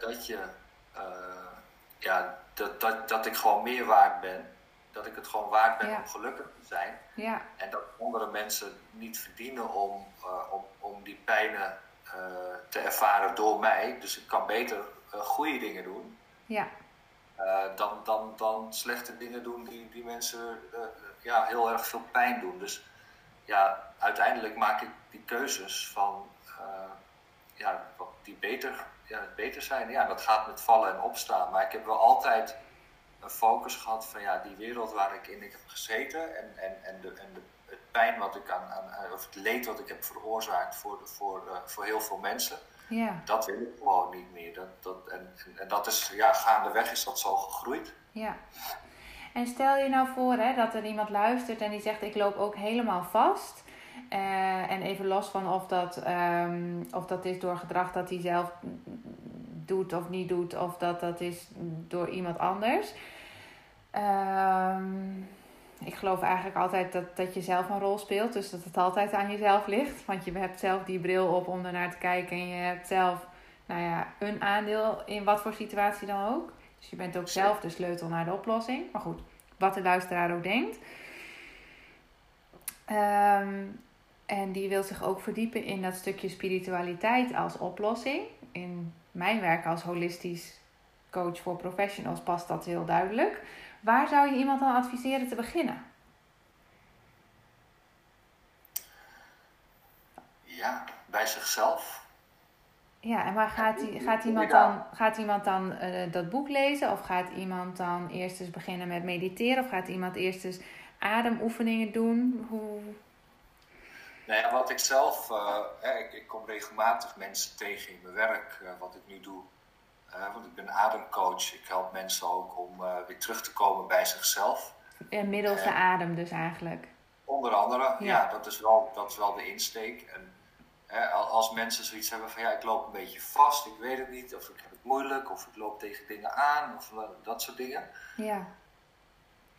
dat, je, ja, dat, dat, dat ik gewoon meer waard ben dat ik het gewoon waard ben om gelukkig te zijn. Ja. En dat andere mensen niet verdienen om, uh, om, om die pijnen uh, te ervaren door mij. Dus ik kan beter uh, goede dingen doen. Ja. dan, dan, dan slechte dingen doen die, die mensen ja, heel erg veel pijn doen. Dus ja, uiteindelijk maak ik die keuzes van ja, die beter, ja, beter zijn. Ja, dat gaat met vallen en opstaan. Maar ik heb wel altijd een focus gehad van ja, die wereld waar ik in heb gezeten en, en, en, de, en de, het pijn wat ik aan, aan, of het leed wat ik heb veroorzaakt voor, voor, uh, voor heel veel mensen. Ja. Dat wil ik gewoon niet meer. Dat, dat, en, en dat is, ja, gaandeweg is dat zo gegroeid. Ja. En stel je nou voor hè, dat er iemand luistert en die zegt: Ik loop ook helemaal vast. Uh, en even los van of dat, um, of dat is door gedrag dat hij zelf doet of niet doet, of dat dat is door iemand anders. Um, ik geloof eigenlijk altijd dat, dat je zelf een rol speelt, dus dat het altijd aan jezelf ligt. Want je hebt zelf die bril op om ernaar te kijken en je hebt zelf nou ja, een aandeel in wat voor situatie dan ook. Dus je bent ook zelf de sleutel naar de oplossing. Maar goed, wat de luisteraar ook denkt. Um, en die wil zich ook verdiepen in dat stukje spiritualiteit als oplossing. In mijn werk als holistisch coach voor professionals past dat heel duidelijk. Waar zou je iemand dan adviseren te beginnen? Ja, bij zichzelf. Ja, en waar gaat, gaat iemand dan, gaat iemand dan uh, dat boek lezen? Of gaat iemand dan eerst eens beginnen met mediteren? Of gaat iemand eerst eens ademoefeningen doen? Hoe, Nou wat ik zelf, uh, ik, ik, kom regelmatig mensen tegen in mijn werk, uh, wat ik nu doe. Uh, want ik ben ademcoach. Ik help mensen ook om weer terug te komen bij zichzelf. En middels de adem dus eigenlijk. Onder andere, ja, ja dat, is wel, dat is wel de insteek. En als mensen zoiets hebben van ja, ik loop een beetje vast, ik weet het niet, of ik heb het moeilijk, of ik loop tegen dingen aan, of dat soort dingen. Ja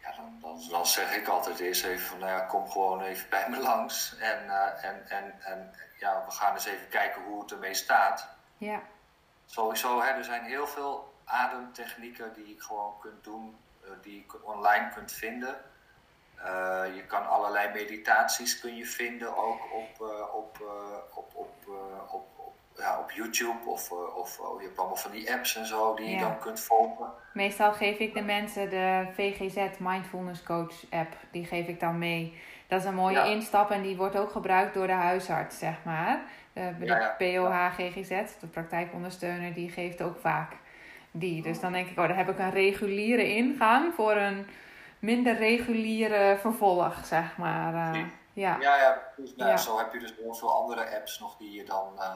ja, dan, dan, dan, zeg ik altijd eerst even van, nou ja, kom gewoon even bij me langs. En, uh, en, en, en ja, we gaan eens even kijken hoe het ermee staat. Ja. Sowieso, hè, er zijn heel veel ademtechnieken die je gewoon kunt doen, uh, die je online kunt vinden. Uh, je kan allerlei meditaties kun je vinden ook op, op, op, op, op, ja, op YouTube of, uh, of oh, je hebt allemaal van die apps en zo die je dan kunt volgen. Meestal geef ik de mensen de VGZ Mindfulness Coach app. Die geef ik dan mee. Dat is een mooie ja. instap en die wordt ook gebruikt door de huisarts, zeg maar. De, de POH GGZ, de praktijkondersteuner, die geeft ook vaak die. Dus dan denk ik, oh, daar heb ik een reguliere ingang voor een minder reguliere vervolg, zeg maar. Ja, ja, ja, nou, zo heb je dus heel veel andere apps nog die je dan... Uh,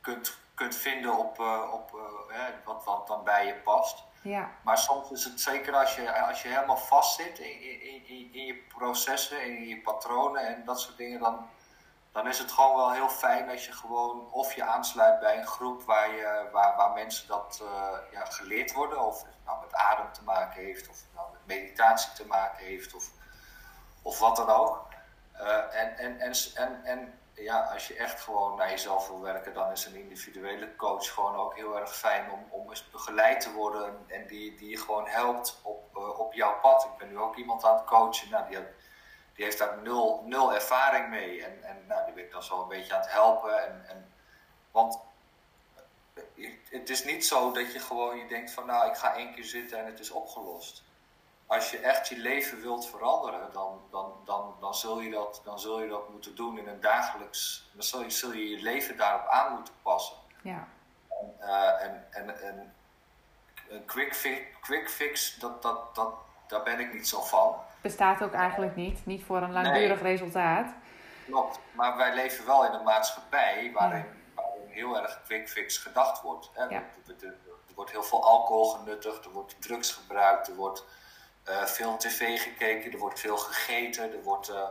kunt, kunt vinden op, uh, op uh, wat, wat dan bij je past. Ja. Maar soms is het zeker als je, als je helemaal vast zit in, in, in, in je processen, in je patronen en dat soort dingen, dan, dan is het gewoon wel heel fijn als je gewoon of je aansluit bij een groep waar, je, waar, waar mensen dat ja, geleerd worden, of het nou met adem te maken heeft, of het nou met meditatie te maken heeft, of, of wat dan ook. En, en, en, en, en ja, als je echt gewoon naar jezelf wil werken, dan is een individuele coach gewoon ook heel erg fijn om, om eens begeleid te worden en die, die je gewoon helpt op, uh, op jouw pad. Ik ben nu ook iemand aan het coachen, nou, die, die heeft daar nul, nul ervaring mee en, en nou, die ben ik dan zo een beetje aan het helpen. En, en, want het is niet zo dat je gewoon je denkt van nou, ik ga één keer zitten en het is opgelost als je echt je leven wilt veranderen, dan, dan, dan, dan, zul, je dat, dan zul je dat moeten doen in een dagelijks. Dan zul je, zul je je leven daarop aan moeten passen. Ja. En, uh, en, en, en, een quick fix, quick fix dat, dat, dat, daar ben ik niet zo van. Bestaat ook eigenlijk niet. Niet voor een langdurig nee. resultaat. klopt. Maar wij leven wel in een maatschappij waarin, waarin heel erg quick fix gedacht wordt. Hè? Er, wordt heel veel alcohol genuttigd, er wordt drugs gebruikt, er wordt uh, veel tv gekeken, er wordt veel gegeten, er wordt uh,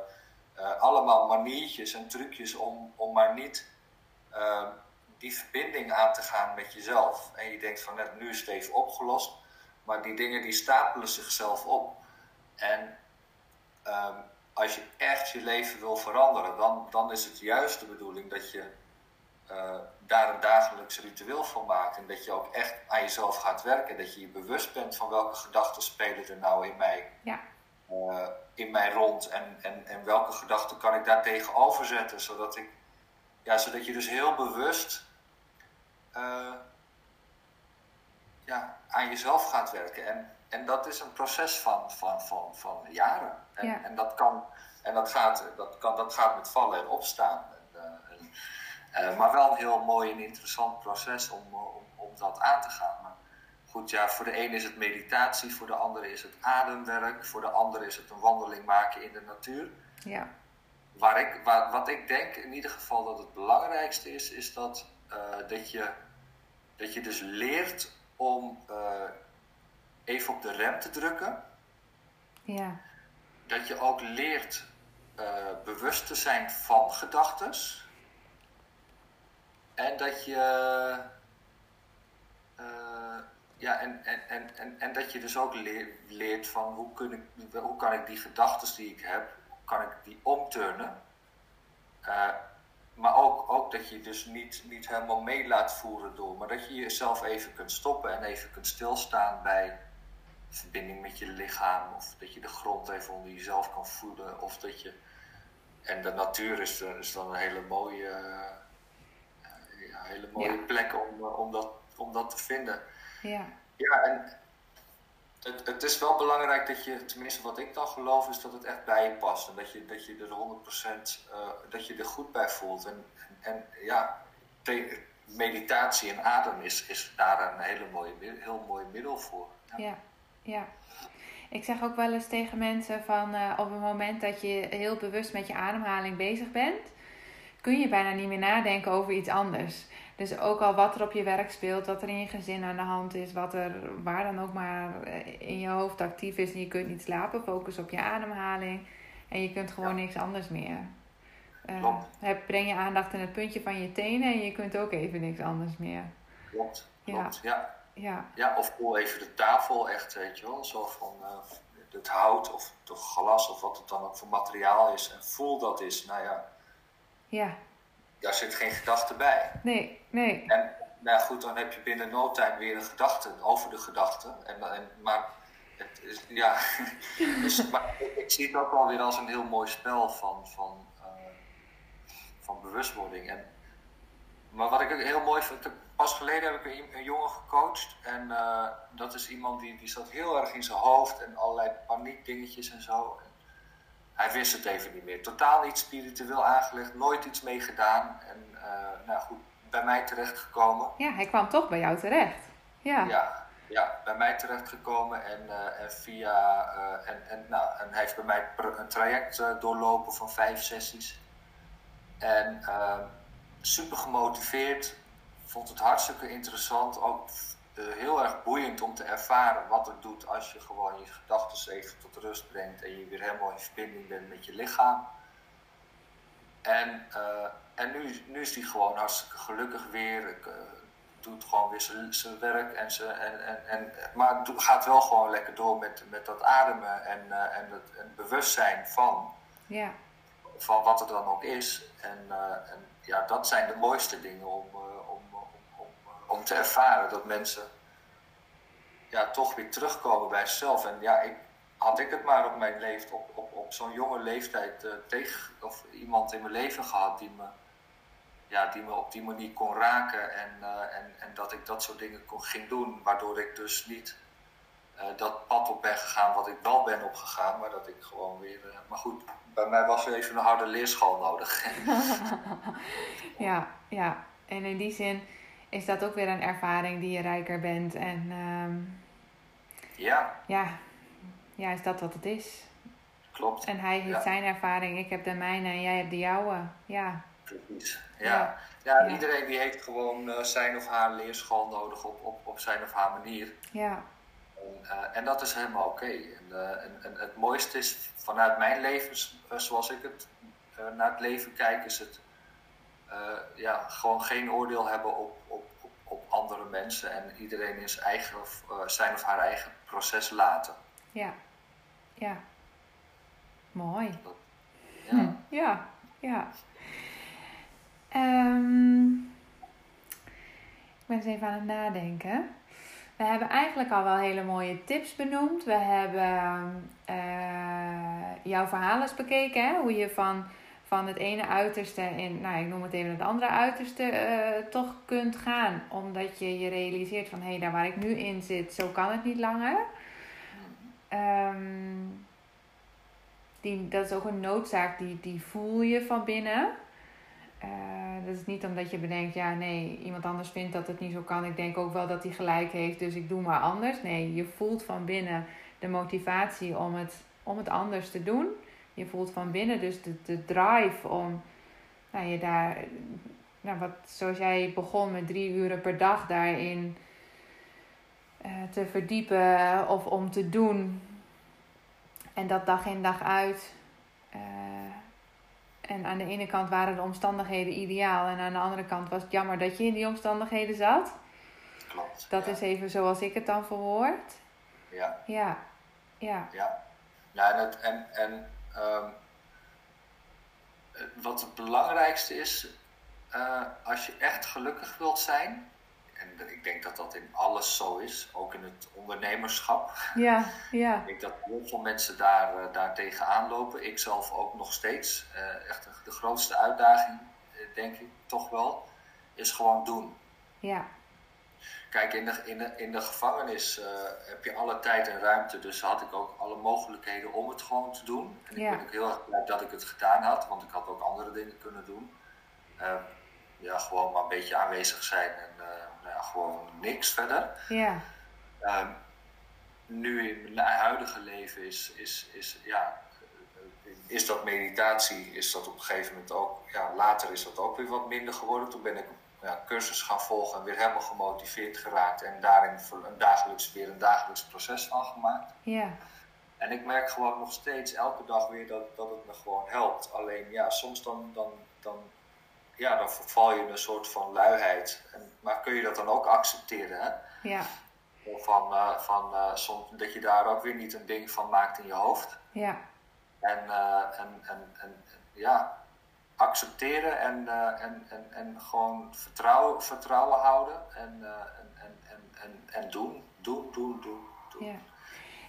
uh, allemaal maniertjes en trucjes om, om maar niet ehm, die verbinding aan te gaan met jezelf. En je denkt van net nu is het even opgelost, maar die dingen die stapelen zichzelf op. En um, als je echt je leven wil veranderen, dan, dan is het juist de bedoeling dat je daar een dagelijks ritueel van maakt. En dat je ook echt aan jezelf gaat werken. Dat je je bewust bent van welke gedachten spelen er nou in mij, ja. uh, in mij rond. En, en, en welke gedachten kan ik daar tegenover zetten. Zodat, ik, ja, zodat je dus heel bewust uh, ja, aan jezelf gaat werken. En en dat is een proces van, van, van, van jaren. En, en, dat, kan, en dat, gaat, dat, kan, dat gaat met vallen en opstaan. En, uh, maar wel een heel mooi en interessant proces om, om, om dat aan te gaan. Maar goed, ja, voor de een is het meditatie, voor de ander is het ademwerk, voor de ander is het een wandeling maken in de natuur. Ja. Waar ik, waar, wat ik denk in ieder geval dat het belangrijkste is, is dat, uh, dat, je, dat je dus leert om uh, even op de rem te drukken. Ja. Dat je ook leert bewust te zijn van gedachten. En dat je. Uh, ja, en, en, en, en, en dat je dus ook leert van hoe, kun ik, hoe kan ik die gedachten die ik heb, kan ik die omturnen. Uh, maar ook, ook dat je dus niet, niet helemaal mee laat voeren door, maar dat je jezelf even kunt stoppen en even kunt stilstaan bij verbinding met je lichaam. Of dat je de grond even onder jezelf kan voelen. Of dat je. En de natuur is, dan een hele mooie, ja, hele mooie plek om, eh, om, dat, om dat te vinden. Ja, ja en het, het is wel belangrijk dat je, tenminste wat ik dan geloof, is dat het echt bij je past. En dat je, dat je er 100% uh, eh, dat je er goed bij voelt. En, en, ja, meditatie en adem is, is daar een hele mooie, heel mooi middel voor. ja ja. Ik zeg ook wel eens tegen mensen van uh, op het moment dat je heel bewust met je ademhaling bezig bent, kun je bijna niet meer nadenken over iets anders. Dus ook al wat er op je werk speelt, wat er in je gezin aan de hand is, wat er waar dan ook maar eh, in je hoofd actief is en je kunt niet slapen, focus op je ademhaling en je kunt gewoon niks anders meer. Uh, breng je aandacht in het puntje van je tenen en je kunt ook even niks anders meer. Klopt, klopt, ja. ja. Ja. ja, of voel even de tafel echt, weet je wel, zo van uh, het hout of het glas of wat het dan ook voor materiaal is. En voel dat is, nou ja. Ja. Daar zit geen gedachte bij. Nee, nee. En nou goed, dan heb je binnen no time weer een gedachte over de gedachte. En, en, maar het is, ja, dus, maar ik zie het ook wel weer als een heel mooi spel van, van, uh, van bewustwording. En, maar wat ik ook heel mooi vind, pas geleden heb ik een, jongen gecoacht. En uh, dat is iemand die, die zat heel erg in zijn hoofd en allerlei paniekdingetjes en zo. Hij wist het even niet meer. Totaal niet spiritueel aangelegd, nooit iets mee gedaan. En uh, nou goed, bij mij terechtgekomen. Ja, hij kwam toch bij jou terecht. Ja, ja, ja bij mij terechtgekomen. En, uh, en via. en, en, nou, en hij heeft bij mij een traject doorlopen van vijf sessies. En super gemotiveerd vond het hartstikke interessant, ook uh, heel erg boeiend om te ervaren wat het doet als je gewoon je gedachten even tot rust brengt en je weer helemaal in verbinding bent met je lichaam. En, uh, en nu, nu is hij gewoon hartstikke gelukkig weer. Ik, uh, doet gewoon weer zijn werk. En ze, en, en, en, maar het gaat wel gewoon lekker door met, met dat ademen en, en het, en bewustzijn van, ja. van wat er dan ook is. En, en ja, dat zijn de mooiste dingen om, om te ervaren dat mensen ja, toch weer terugkomen bij zichzelf. En ja, ik, had ik het maar op mijn leeftijd, op, op, op zo'n jonge leeftijd uh, tegen, of iemand in mijn leven gehad die me, ja, die me op die manier kon raken en, uh, en, en dat ik dat soort dingen kon, ging doen, waardoor ik dus niet uh, dat pad op ben gegaan wat ik wel ben opgegaan, maar dat ik gewoon weer. maar goed, bij mij was er even een harde leerschool nodig. ja, ja, en in die zin is dat ook weer een ervaring die je rijker bent. En um, ja. ja. Ja, is dat wat het is. Klopt. En hij heeft zijn ervaring, ik heb de mijne en jij hebt de jouwe. Ja. Precies. Ja. Ja, iedereen die heeft gewoon uh, zijn of haar leerschool nodig op, op, op zijn of haar manier. Ja. En, uh, en dat is helemaal oké. En, uh, en, en, het mooiste is vanuit mijn leven, zoals ik het naar het leven kijk, is het ja, gewoon geen oordeel hebben op, op, op, op, andere mensen en iedereen in zijn, eigen, of, zijn of haar eigen proces laten. Ja, ja. Mooi. Ja. Hm. ja, ja. Um, ik ben eens even aan het nadenken. We hebben eigenlijk al wel hele mooie tips benoemd. We hebben uh, jouw verhaal eens bekeken. Hè? Hoe je van, van het ene uiterste in, nou ik noem het even het andere uiterste, uh, toch kunt gaan. Omdat je je realiseert van hé, hey, daar waar ik nu in zit, zo kan het niet langer. Um, die, dat is ook een noodzaak, die, die voel je van binnen. Uh, dat is niet omdat je bedenkt, ja nee, iemand anders vindt dat het niet zo kan. Ik denk ook wel dat hij gelijk heeft, dus ik doe maar anders. Nee, je voelt van binnen de motivatie om het, om het anders te doen. Je voelt van binnen dus de, de drive om nou, je daar, nou, wat, zoals jij begon met drie uren per dag daarin uh, te verdiepen of om te doen. En dat dag in dag uit. Uh, en aan de ene kant waren de omstandigheden ideaal en aan de andere kant was het jammer dat je in die omstandigheden zat. Klopt. Dat is even zoals ik het dan verwoord. Ja. Ja. Ja. Ja. Ja, en, het, en, en um, wat het belangrijkste is, uh, als je echt gelukkig wilt zijn, en ik denk dat dat in alles zo is, ook in het ondernemerschap. Ja, ja. ik denk dat heel veel mensen daar, uh, daar tegenaan lopen. Ik zelf ook nog steeds. Uh, echt de grootste uitdaging, denk ik toch wel, is gewoon doen. Ja. Kijk, in de, in de, in de gevangenis heb je alle tijd en ruimte, dus had ik ook alle mogelijkheden om het gewoon te doen. En ik ben ook heel erg blij dat ik het gedaan had, want ik had ook andere dingen kunnen doen. ja, gewoon maar een beetje aanwezig zijn en nou ja, gewoon niks verder. Ja. Um, nu in mijn huidige leven is, is, is, ja, is dat meditatie, is dat op een gegeven moment ook, ja, later is dat ook weer wat minder geworden. Toen ben ik ja, cursus gaan volgen en weer helemaal gemotiveerd geraakt en daarin een dagelijks, weer een dagelijks proces van gemaakt. Ja. En ik merk gewoon nog steeds elke dag weer dat, dat het me gewoon helpt. Alleen ja, soms dan, dan, dan ja, dan verval je in een soort van luiheid. En, maar kun je dat dan ook accepteren? Hè? Ja. Van, uh, van uh, soms, dat je daar ook weer niet een ding van maakt in je hoofd. Ja. En, uh, en, en, en, ja, accepteren en, en, en, en gewoon vertrouwen, vertrouwen houden en, en, en, en, en, en doen, doen, doen, doen. doen. Ja.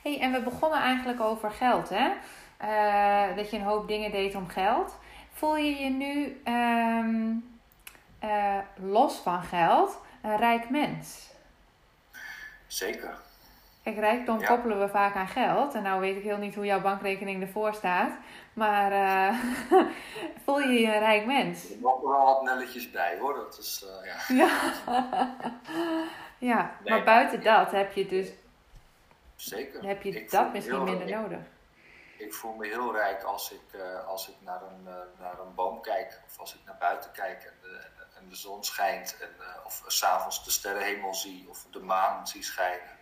Hey, en we begonnen eigenlijk over geld, hè? dat je een hoop dingen deed om geld. Voel je je nu uh, los van geld een rijk mens? Zeker. Kijk, rijkdom ja. koppelen we vaak aan geld. En nou weet ik heel niet hoe jouw bankrekening ervoor staat. Maar uh, voel je je een rijk mens? Er nog wel wat nelletjes bij hoor. Dat is, uh, ja. Ja, ja nee, maar buiten dat heb je dus... Zeker. Heb je ik dat misschien minder nodig? ik voel me heel rijk als ik, uh, als ik naar, een, naar een boom kijk of als ik naar buiten kijk en de, en de zon schijnt en, of s'avonds de sterrenhemel zie of de maan zie schijnen.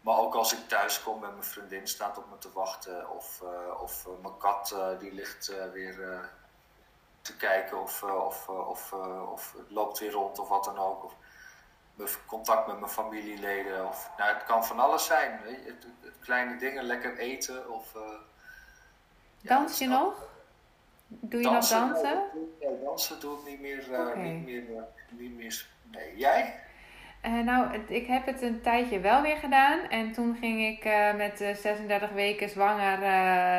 Maar ook als ik thuis kom en mijn vriendin staat op me te wachten of, of mijn kat die ligt weer te kijken of, of, of, of het loopt weer rond of wat dan ook. Of, contact met mijn familieleden. Of, nou, het kan van alles zijn. Het, het, het kleine dingen, lekker eten. Of, Dans je nog? Doe je dansen, nog dansen? Nee, dansen doe ik niet meer. Okay. niet meer, niet meer nee. Jij? Nou, ik heb het een tijdje wel weer gedaan. En toen ging ik met 36 weken zwanger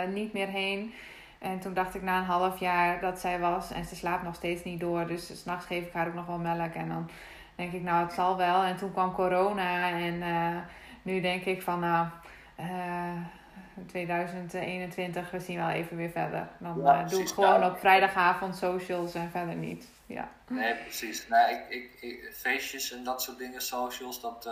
niet meer heen. En toen dacht ik na een half jaar dat zij was. En ze slaapt nog steeds niet door. Dus s'nachts geef ik haar ook nog wel melk. En dan denk ik, nou, het zal wel. En toen kwam corona en nu denk ik van, nou, uh, 2021, we zien wel even weer verder. Dan ja, doe ik gewoon nou, op vrijdagavond socials en verder niet. Ja. Nee, precies. Nee, ik, ik, ik, feestjes en dat soort dingen, socials, dat,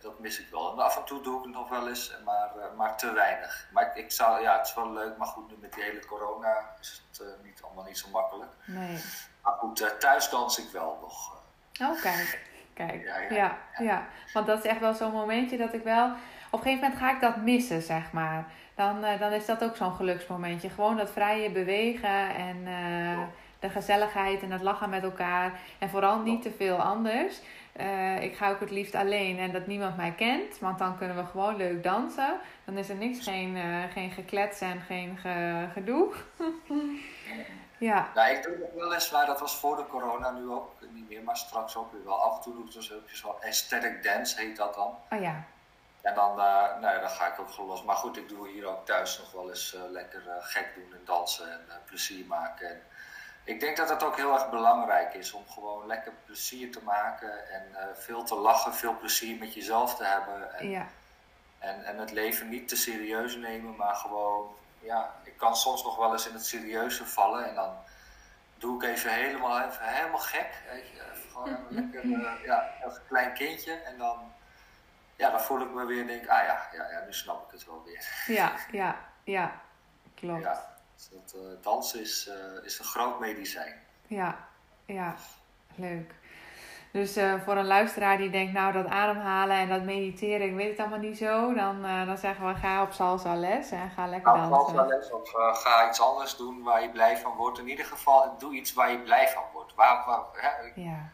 dat mis ik wel. En af en toe doe ik het nog wel eens, maar, maar te weinig. Maar ik, ik zou, ja, het is wel leuk, maar goed, nu met die hele corona is het niet, allemaal niet zo makkelijk. Nee. Maar goed, thuis dans ik wel nog. Oh, kijk. Kijk, ja ja, ja, Want dat is echt wel zo'n momentje dat ik wel... Op een gegeven moment ga ik dat missen, zeg maar. Dan, dan is dat ook zo'n geluksmomentje. Gewoon dat vrije bewegen en de gezelligheid en het lachen met elkaar. En vooral niet te veel anders. Uh, ik ga ook het liefst alleen en dat niemand mij kent. Want dan kunnen we gewoon leuk dansen. Dan is er niks, geen, uh, geen geklets en geen ge, gedoe. ja. Nou, ik doe nog wel eens, maar dat was voor de corona nu ook niet meer. Maar straks ook weer wel. Af en toe doe ik dus ook aesthetic dance, heet dat dan. Oh ja. En dan, uh, nou, dan ga ik ook los. Maar goed, ik doe hier ook thuis nog wel eens lekker gek doen en dansen en plezier maken. En, ik denk dat het ook heel erg belangrijk is om gewoon lekker plezier te maken en uh, veel te lachen, veel plezier met jezelf te hebben. En, ja. en, en het leven niet te serieus nemen, maar gewoon, ja, ik kan soms nog wel eens in het serieuze vallen en dan doe ik even helemaal, even helemaal gek. Weet je, even gewoon een lekker, uh, ja, een klein kindje en dan, ja, dan voel ik me weer en denk, ah ja, ja, ja, nu snap ik het wel weer. Ja, ja, ja, klopt. Ja. Dat, uh, dansen is, uh, is een groot medicijn. Ja, ja, leuk. Dus uh, voor een luisteraar die denkt, nou dat ademhalen en dat mediteren, ik weet het allemaal niet zo, dan, dan zeggen we ga op salsa les en ga lekker dansen. Ga salsa les of ga iets anders doen waar je blij van wordt. In ieder geval, doe iets waar je blij van wordt. Waar, waar, hè? Ja.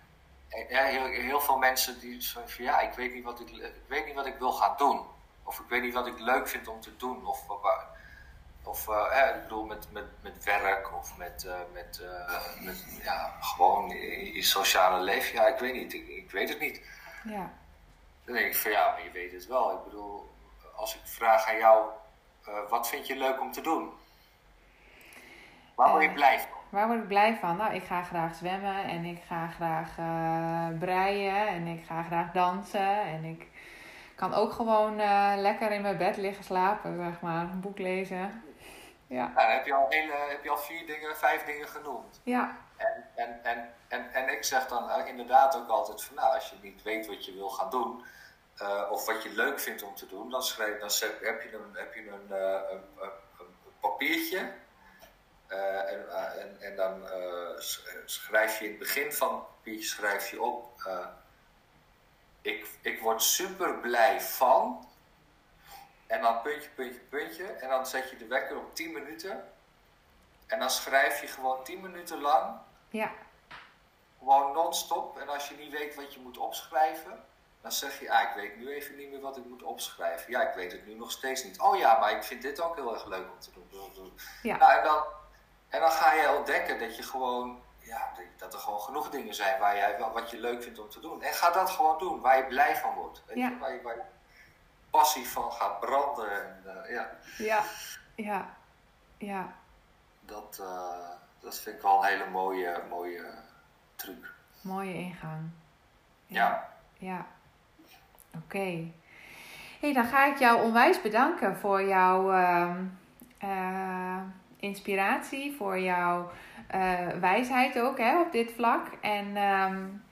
Heel, heel, veel mensen die zeggen van ja, ik weet, niet wat ik, ik weet niet wat ik wil gaan doen. Of ik weet niet wat ik leuk vind om te doen. Of of uh, ik bedoel met, met, met werk of met, uh, met, uh, met ja, gewoon je, sociale leven. Ja, ik weet niet. Ik, ik weet het niet. Ja. Dan denk ik van ja, maar je weet het wel. Ik bedoel, als ik vraag aan jou, wat vind je leuk om te doen? Waar word je blij van? Waar word ik blij van? Nou, ik ga graag zwemmen en ik ga graag breien en ik ga graag dansen en ik kan ook gewoon lekker in mijn bed liggen slapen, zeg maar, een boek lezen. Ja. Nou, heb, je al hele, heb je al vier dingen, vijf dingen genoemd. Ja. En, en, en, en, en ik zeg dan uh, inderdaad ook altijd van nou, als je niet weet wat je wil gaan doen, uh, of wat je leuk vindt om te doen, dan, schrijf, dan heb je een, heb je een, uh, een, een, een, papiertje. en, en, en dan schrijf je in het begin van het papiertje schrijf je op. ik, ik word super blij van. En dan puntje, puntje, puntje. En dan zet je de wekker op 10 minuten. En dan schrijf je gewoon 10 minuten lang. Ja. Gewoon non-stop. En als je niet weet wat je moet opschrijven, dan zeg je, ah, ik weet nu even niet meer wat ik moet opschrijven. Ja, ik weet het nu nog steeds niet. Oh ja, maar ik vind dit ook heel erg leuk om te doen. Ja. Nou, en, dan, en dan ga je ontdekken dat je gewoon, ja, dat er gewoon genoeg dingen zijn waar jij, wat je leuk vindt om te doen. En ga dat gewoon doen, waar je blij van wordt. Weet ja. je, waar je, waar je passie van gaat branden. En, uh, ja. ja, ja, ja. Dat, uh, dat vind ik wel een hele mooie, mooie truc. Mooie ingang. Ja. Ja. Oké. Okay. hey, dan ga ik jou onwijs bedanken voor jouw uh, inspiratie, voor jouw wijsheid ook hè, op dit vlak. En um,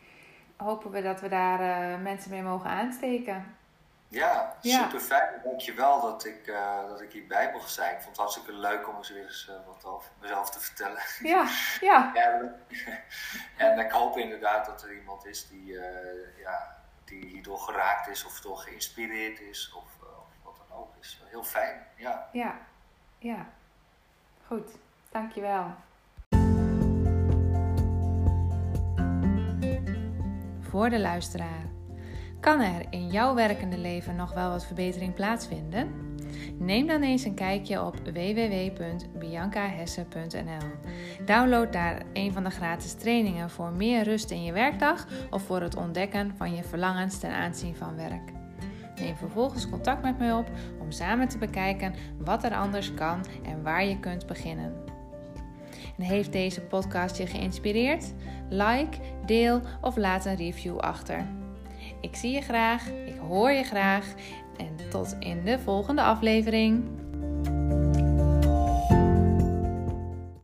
hopen we dat we daar mensen mee mogen aansteken. Ja, super fijn. Dankjewel dat ik, uh, dat ik hierbij mocht zijn. Ik vond het hartstikke leuk om eens weer eens uh, wat over mezelf te vertellen. Ja, ja. en, en ik hoop inderdaad dat er iemand is die, uh, ja, die hierdoor geraakt is of door geïnspireerd is of, of wat dan ook. Is heel fijn, ja. Ja, ja. Goed, dankjewel. Voor de luisteraar. Kan er in jouw werkende leven nog wel wat verbetering plaatsvinden? Neem dan eens een kijkje op www.biancahesse.nl. Download daar een van de gratis trainingen voor meer rust in je werkdag of voor het ontdekken van je verlangens ten aanzien van werk. Neem vervolgens contact met mij op om samen te bekijken wat er anders kan en waar je kunt beginnen. En heeft deze podcast je geïnspireerd? Like, deel of laat een review achter. Ik zie je graag, ik hoor je graag en tot in de volgende aflevering.